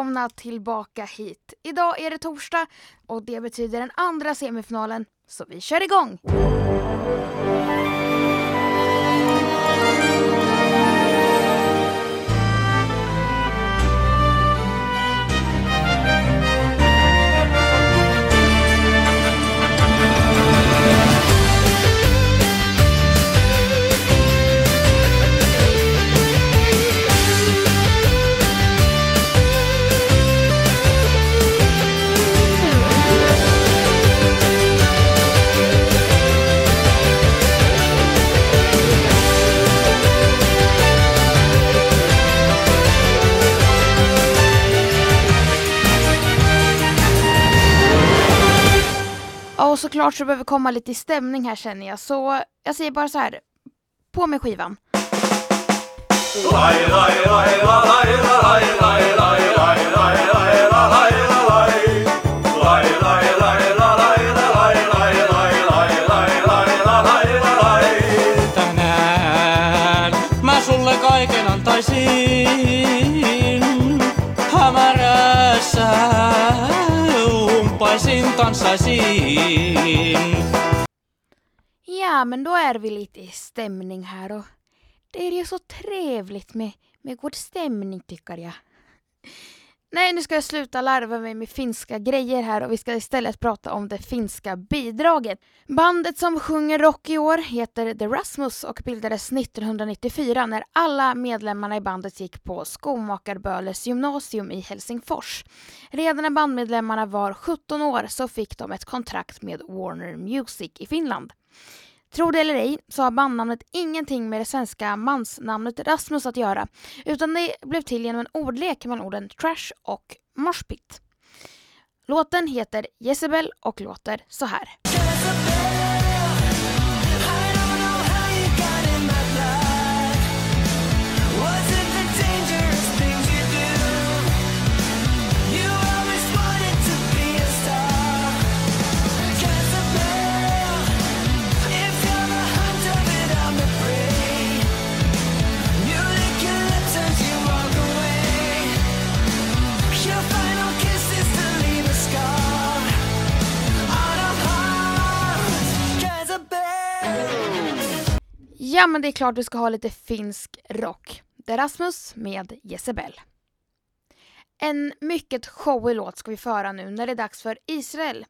välkomna tillbaka hit. Idag är det torsdag och det betyder den andra semifinalen, så vi kör igång! Såklart så behöver komma lite i stämning här känner jag. Så jag säger bara så här. På med skivan. Tänään umpaisin. Ja, men då är vi lite i stämning här och det är ju så trevligt med, med god stämning tycker jag. Nej, nu ska jag sluta larva mig med finska grejer här och vi ska istället prata om det finska bidraget. Bandet som sjunger rock i år heter The Rasmus och bildades 1994 när alla medlemmarna i bandet gick på Skomakarböles gymnasium i Helsingfors. Redan när bandmedlemmarna var 17 år så fick de ett kontrakt med Warner Music i Finland. Tro det eller ej så har bandnamnet ingenting med det svenska mansnamnet Rasmus att göra utan det blev till genom en ordlek mellan orden trash och moshpit. Låten heter Jezebel och låter så här. Ja, men det är klart vi ska ha lite finsk rock. Det är Rasmus med Jezebel. En mycket showig låt ska vi föra nu när det är dags för Israel.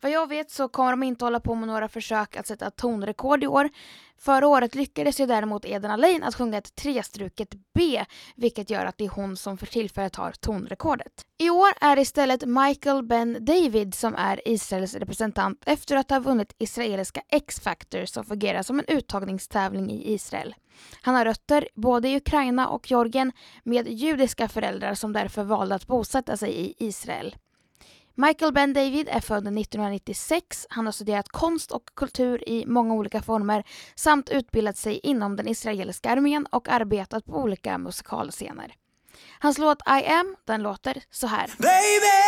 Vad jag vet så kommer de inte hålla på med några försök att sätta tonrekord i år. Förra året lyckades ju däremot Eden Alain att sjunga ett trestruket B, vilket gör att det är hon som för tillfället har tonrekordet. I år är det istället Michael Ben David som är Israels representant efter att ha vunnit israeliska X-Factor som fungerar som en uttagningstävling i Israel. Han har rötter både i Ukraina och Georgien med judiska föräldrar som därför valde att bosätta sig i Israel. Michael Ben David är född 1996. Han har studerat konst och kultur i många olika former samt utbildat sig inom den israeliska armén och arbetat på olika musikalscener. Hans låt I am, den låter så här. Baby,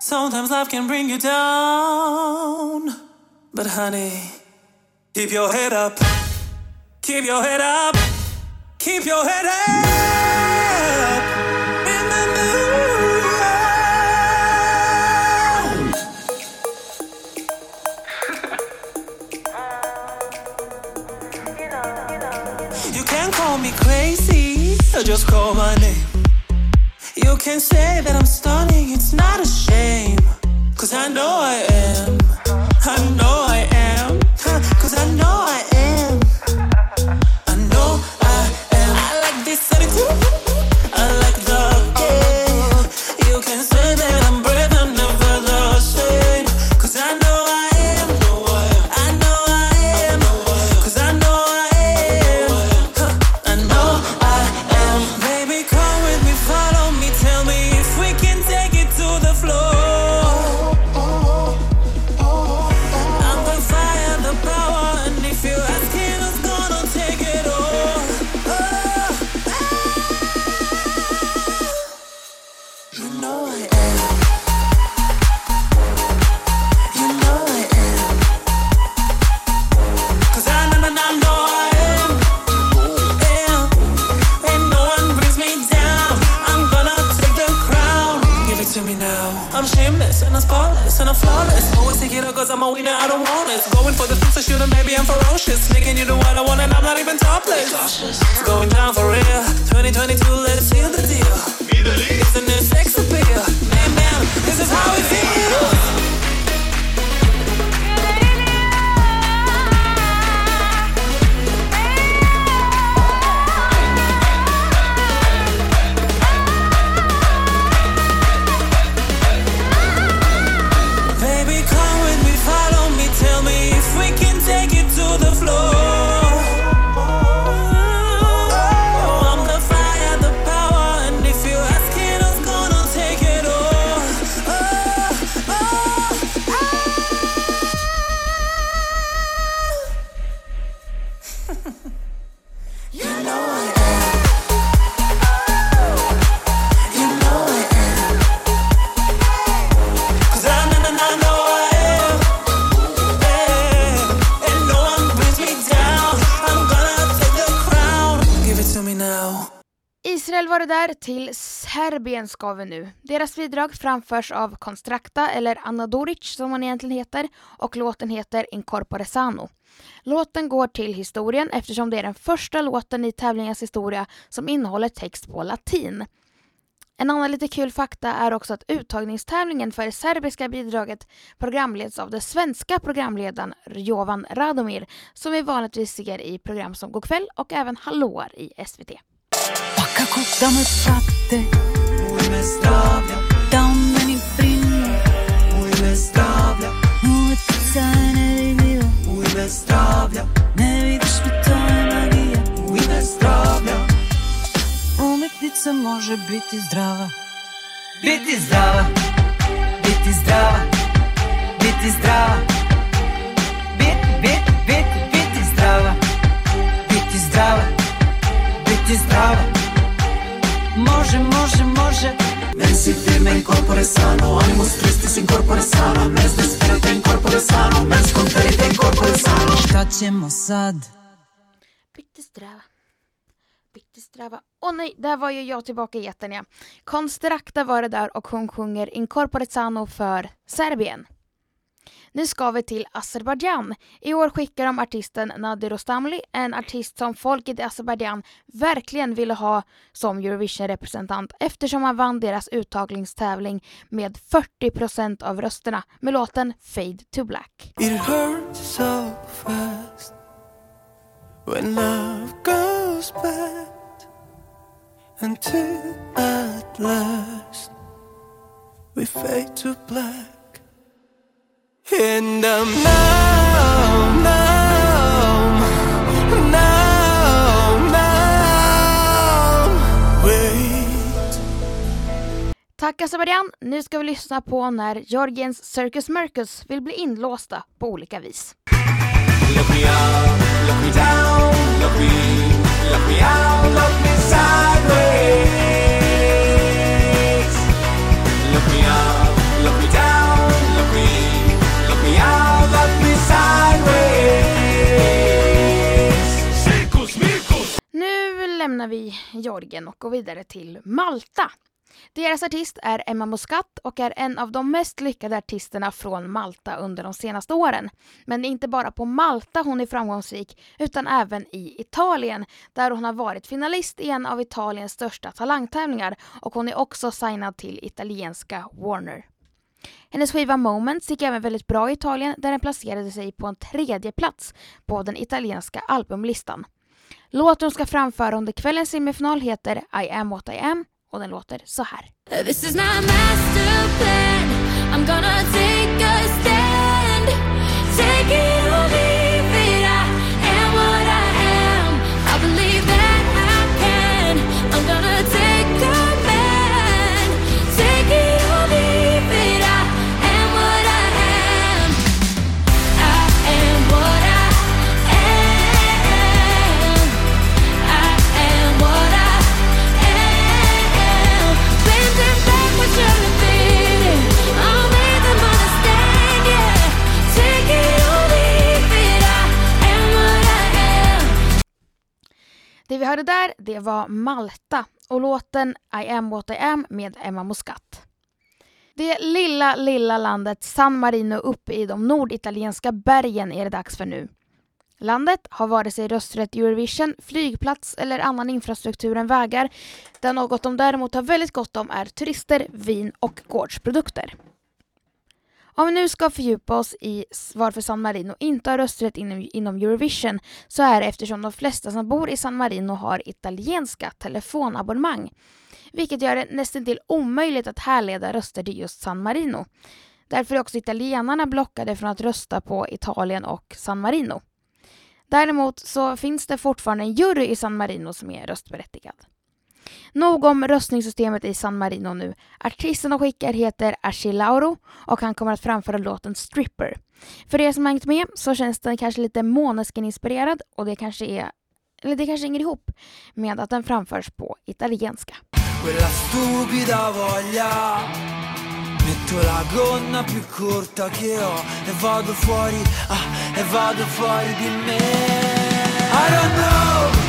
sometimes life can bring you down. But honey, keep your head up. Keep your head up. Keep your head up. Can call me crazy, just call my name. You can say that I'm stunning, it's not a shame. Cause I know I am. I know I It's going down for real. Ben ska vi nu. Deras bidrag framförs av Konstrakta, eller Anna Doric som hon egentligen heter, och låten heter Incorpore Sano. Låten går till historien eftersom det är den första låten i tävlingens historia som innehåller text på latin. En annan lite kul fakta är också att uttagningstävlingen för det serbiska bidraget programleds av den svenska programledaren Jovan Radomir som vi vanligtvis ser i program som Go'kväll och även Hallåar i SVT. Ime zdravlja, Da o meni brinu u ime zdravlja, Uletica je nevidljiva. U ime zdravlja, Ne vidiš mi to je magija. U ime zdravlja. Umetnica može biti zdrava. Biti zdrava. Biti zdrava. Biti zdrava. Bit, bit, bit, biti zdrava. Biti zdrava. Biti zdrava Može, može, može Mensi firme incorpore sano, animus tristis incorpore sano, mens desperate incorpore sano, mens conferite incorpore sano. Šta ćemo sad? Bitte strava. Bitte strava. Åh nej, där var ju jag tillbaka i jätten ja. Konstrakta var det där och hon sjunger Incorpore Sano för Serbien. Nu ska vi till Azerbajdzjan. I år skickar de artisten Nadir Ostamli, en artist som folket i Azerbajdzjan verkligen ville ha som Eurovision-representant eftersom han vann deras uttagningstävling med 40% av rösterna med låten Fade to Black. It hurts so fast when love goes bad until at last we fade to black. And I'm numb, numb, numb, numb. Wait. Tack Azerbajdzjan! Nu ska vi lyssna på när Georgiens Circus Mercus vill bli inlåsta på olika vis. Look me up, look me down, look me, look me out, look me sideways. Look me up, look me down, look me, lämnar vi Georgien och går vidare till Malta. Deras artist är Emma Muscat och är en av de mest lyckade artisterna från Malta under de senaste åren. Men det är inte bara på Malta hon är framgångsrik utan även i Italien där hon har varit finalist i en av Italiens största talangtävlingar och hon är också signad till italienska Warner. Hennes skiva Moments gick även väldigt bra i Italien där den placerade sig på en tredje plats på den italienska albumlistan. Låten hon ska framföra under kvällens semifinal heter I am what I am och den låter så här. This is my master plan. I'm gonna take a stand. Take it Det vi hörde där, det var Malta och låten I am what I am med Emma Muscat. Det lilla, lilla landet San Marino uppe i de norditalienska bergen är det dags för nu. Landet har vare sig rösträtt i Eurovision, flygplats eller annan infrastruktur än vägar. Där något de däremot har väldigt gott om är turister, vin och gårdsprodukter. Om vi nu ska fördjupa oss i varför San Marino inte har rösträtt inom, inom Eurovision så är det eftersom de flesta som bor i San Marino har italienska telefonabonnemang. Vilket gör det nästan till omöjligt att härleda röster till just San Marino. Därför är också italienarna blockade från att rösta på Italien och San Marino. Däremot så finns det fortfarande en jury i San Marino som är röstberättigad. Nog om röstningssystemet i San Marino nu. Artisten de skickar heter Achille Lauro och han kommer att framföra låten Stripper. För er som hängt med så känns den kanske lite Måneskin-inspirerad och det kanske är eller det kanske hänger ihop med att den framförs på italienska. Quella stupida voglia Metto la gonna più corta che ho E vado fuori, ah, e vado fuori di me I don't know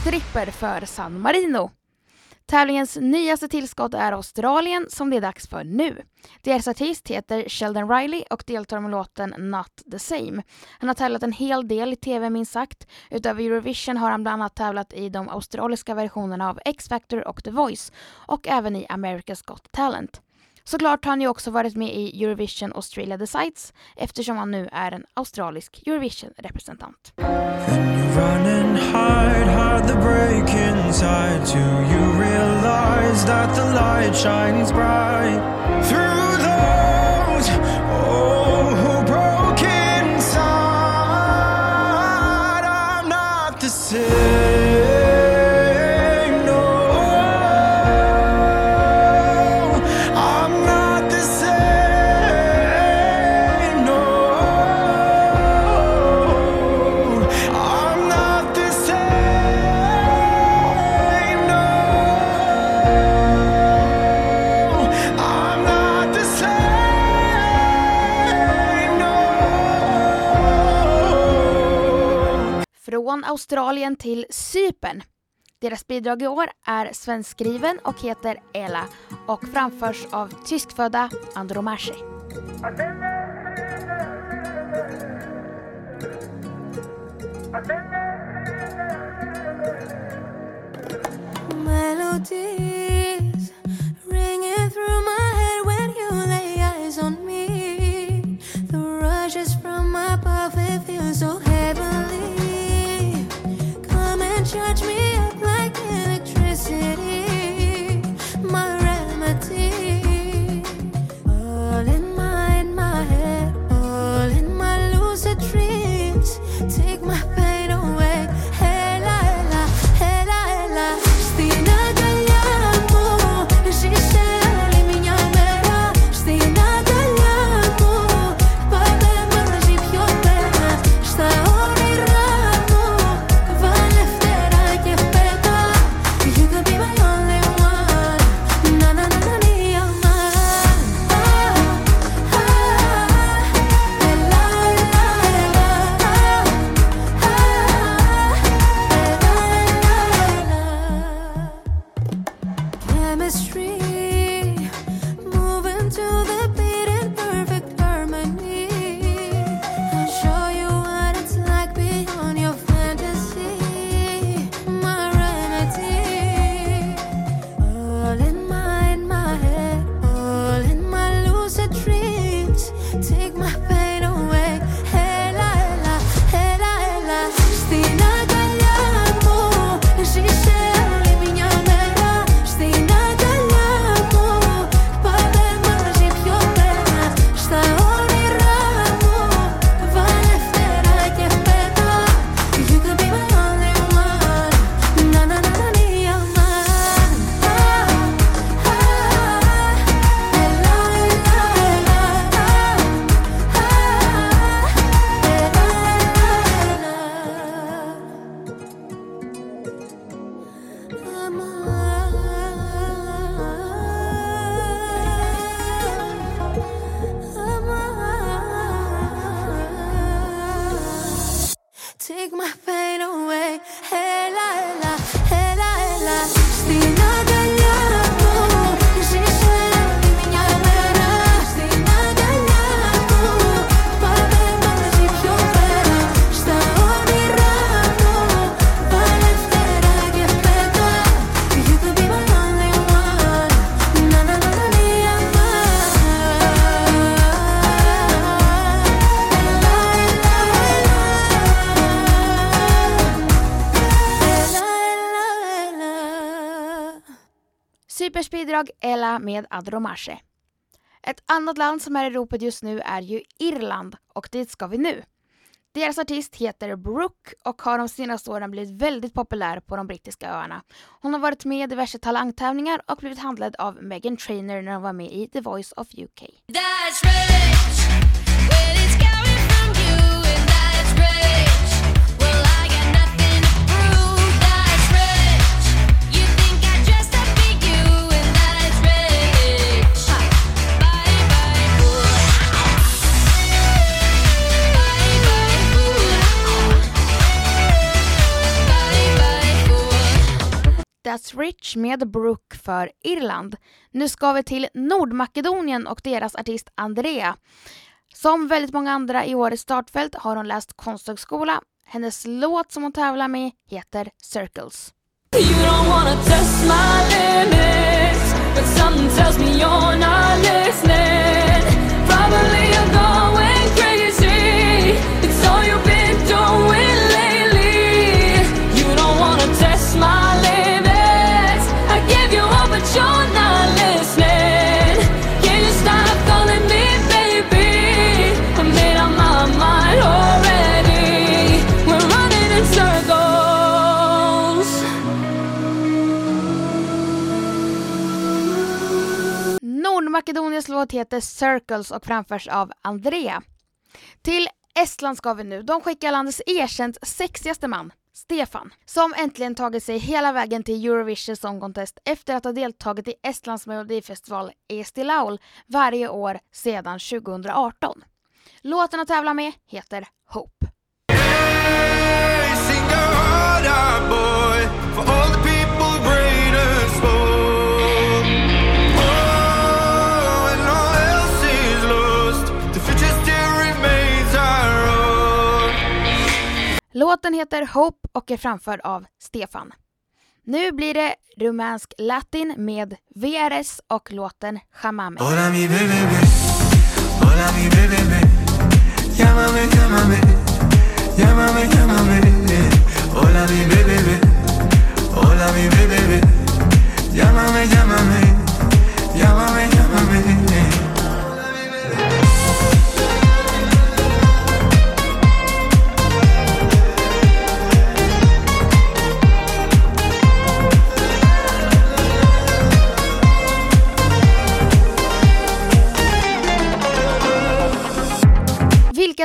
Stripper för San Marino. Tävlingens nyaste tillskott är Australien som det är dags för nu. Deras artist heter Sheldon Riley och deltar med låten Not the same. Han har tävlat en hel del i tv minst sagt. Utöver Eurovision har han bland annat tävlat i de australiska versionerna av X-Factor och The Voice och även i America's Got Talent. Såklart har han ju också varit med i Eurovision Australia Decides eftersom han nu är en australisk Eurovision-representant. Then the Från Australien till Cypern. Deras bidrag i år är svenskskriven och heter Ela och framförs av tyskfödda Andromache. Melodies ringing through my Cyperns bidrag Ella med Adromache. Ett annat land som är i ropet just nu är ju Irland och dit ska vi nu. Deras artist heter Brooke och har de senaste åren blivit väldigt populär på de brittiska öarna. Hon har varit med i diverse talangtävlingar och blivit handledd av Meghan Trainor när hon var med i The Voice of UK. That's Rich med Brooke för Irland. Nu ska vi till Nordmakedonien och deras artist Andrea. Som väldigt många andra i årets startfält har hon läst konsthögskola. Hennes låt som hon tävlar med heter Circles. You don't wanna test my limits, but something tells me you're not listening. Probably you're going Nordmakedoniens låt heter Circles och framförs av Andrea. Till Estland ska vi nu. De skickar landets erkänt sexigaste man, Stefan, som äntligen tagit sig hela vägen till Eurovision Song Contest efter att ha deltagit i Estlands melodifestival Eesti Laul varje år sedan 2018. Låten att tävla med heter Hope. Hey, Låten heter Hope och är framförd av Stefan. Nu blir det rumänsk latin med VRS och låten Chamame. Hola mi bebé, hola mi bebé, llámame, llámame,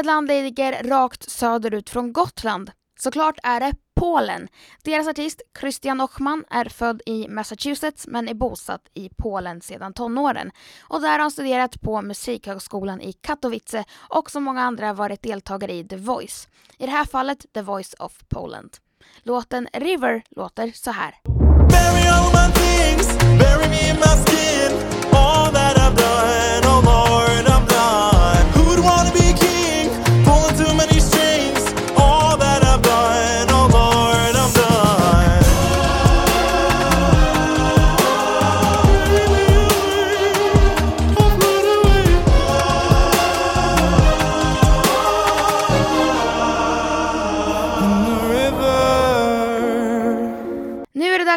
land ligger rakt söderut från Gotland? Såklart är det Polen. Deras artist Christian Ochman är född i Massachusetts men är bosatt i Polen sedan tonåren. Och där har han studerat på Musikhögskolan i Katowice och som många andra varit deltagare i The Voice. I det här fallet The Voice of Poland. Låten River låter så här.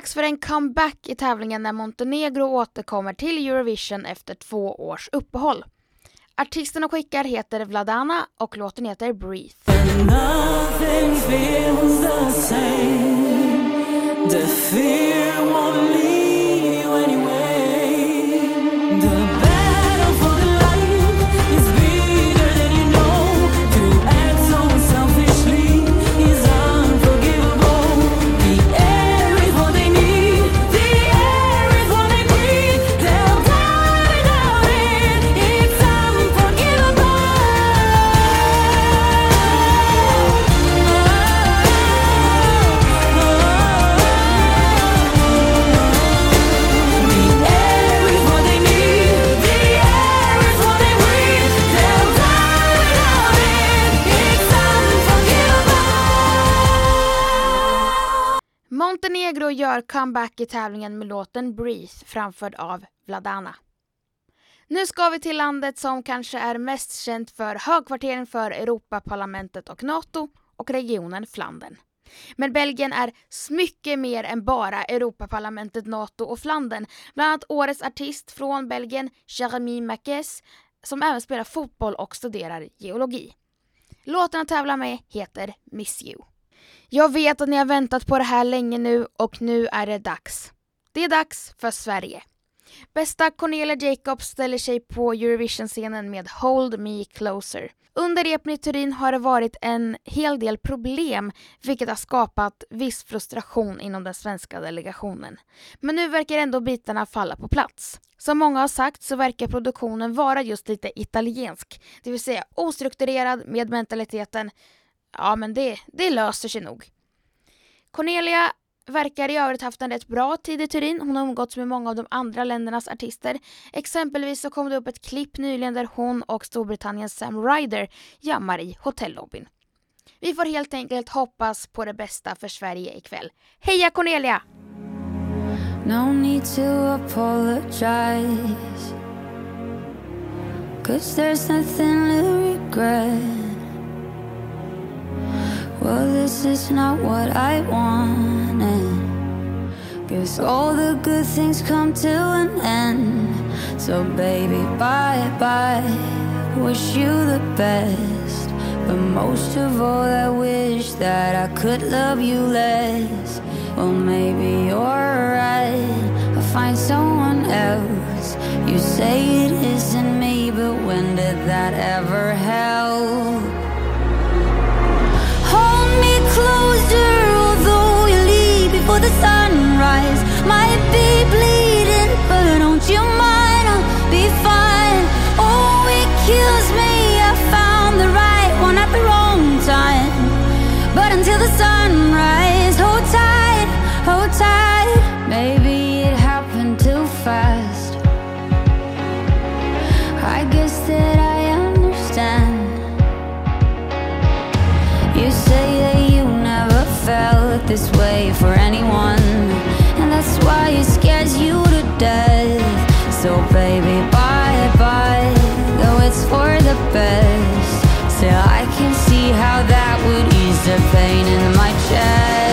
Dags för en comeback i tävlingen när Montenegro återkommer till Eurovision efter två års uppehåll. Artisten och skickar heter Vladana och låten heter Breathe. Comeback i tävlingen med låten Breathe framförd av Vladana. Nu ska vi till landet som kanske är mest känt för högkvarteren för Europaparlamentet och NATO och regionen Flandern. Men Belgien är mycket mer än bara Europaparlamentet, NATO och Flandern. Bland annat årets artist från Belgien, Jeremy Mackes, som även spelar fotboll och studerar geologi. Låten att tävla med heter Miss You. Jag vet att ni har väntat på det här länge nu och nu är det dags. Det är dags för Sverige. Bästa Cornelia Jacobs ställer sig på Eurovision-scenen med Hold Me Closer. Under repen i Turin har det varit en hel del problem vilket har skapat viss frustration inom den svenska delegationen. Men nu verkar ändå bitarna falla på plats. Som många har sagt så verkar produktionen vara just lite italiensk, det vill säga ostrukturerad med mentaliteten ja men det, det löser sig nog. Cornelia verkar i övrigt haft en rätt bra tid i Turin. Hon har umgåtts med många av de andra ländernas artister. Exempelvis så kom det upp ett klipp nyligen där hon och Storbritanniens Sam Ryder jammar i hotellobbyn. Vi får helt enkelt hoppas på det bästa för Sverige ikväll. Heja Cornelia! No need to apologize. Cause there's nothing to regret. Well, this is not what I wanted. Guess all the good things come to an end. So, baby, bye bye. Wish you the best. But most of all, I wish that I could love you less. Well, maybe you're right. I'll find someone else. You say it isn't me, but when did that ever help? So, baby, bye bye, though it's for the best. Still, I can see how that would ease the pain in my chest.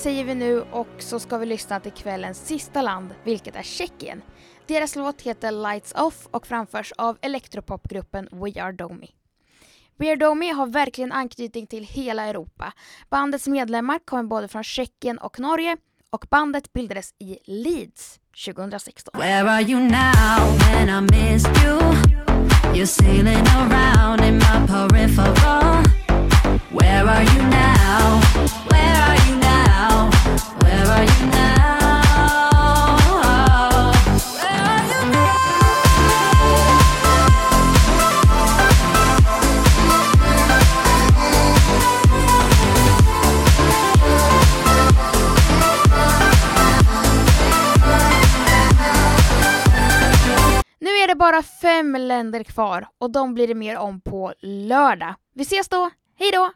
Säger vi nu och så ska vi lyssna till kvällens sista land, vilket är Tjeckien. Deras låt heter Lights Off och framförs av elektropopgruppen We Are Domi. We Are Domi har verkligen anknytning till hela Europa. Bandets medlemmar kommer både från Tjeckien och Norge och bandet bildades i Leeds 2016. Where are you now when I missed you? You're sailing around in my peripheral. Where are you now? Where are you bara fem länder kvar och de blir det mer om på lördag. Vi ses då! hejdå!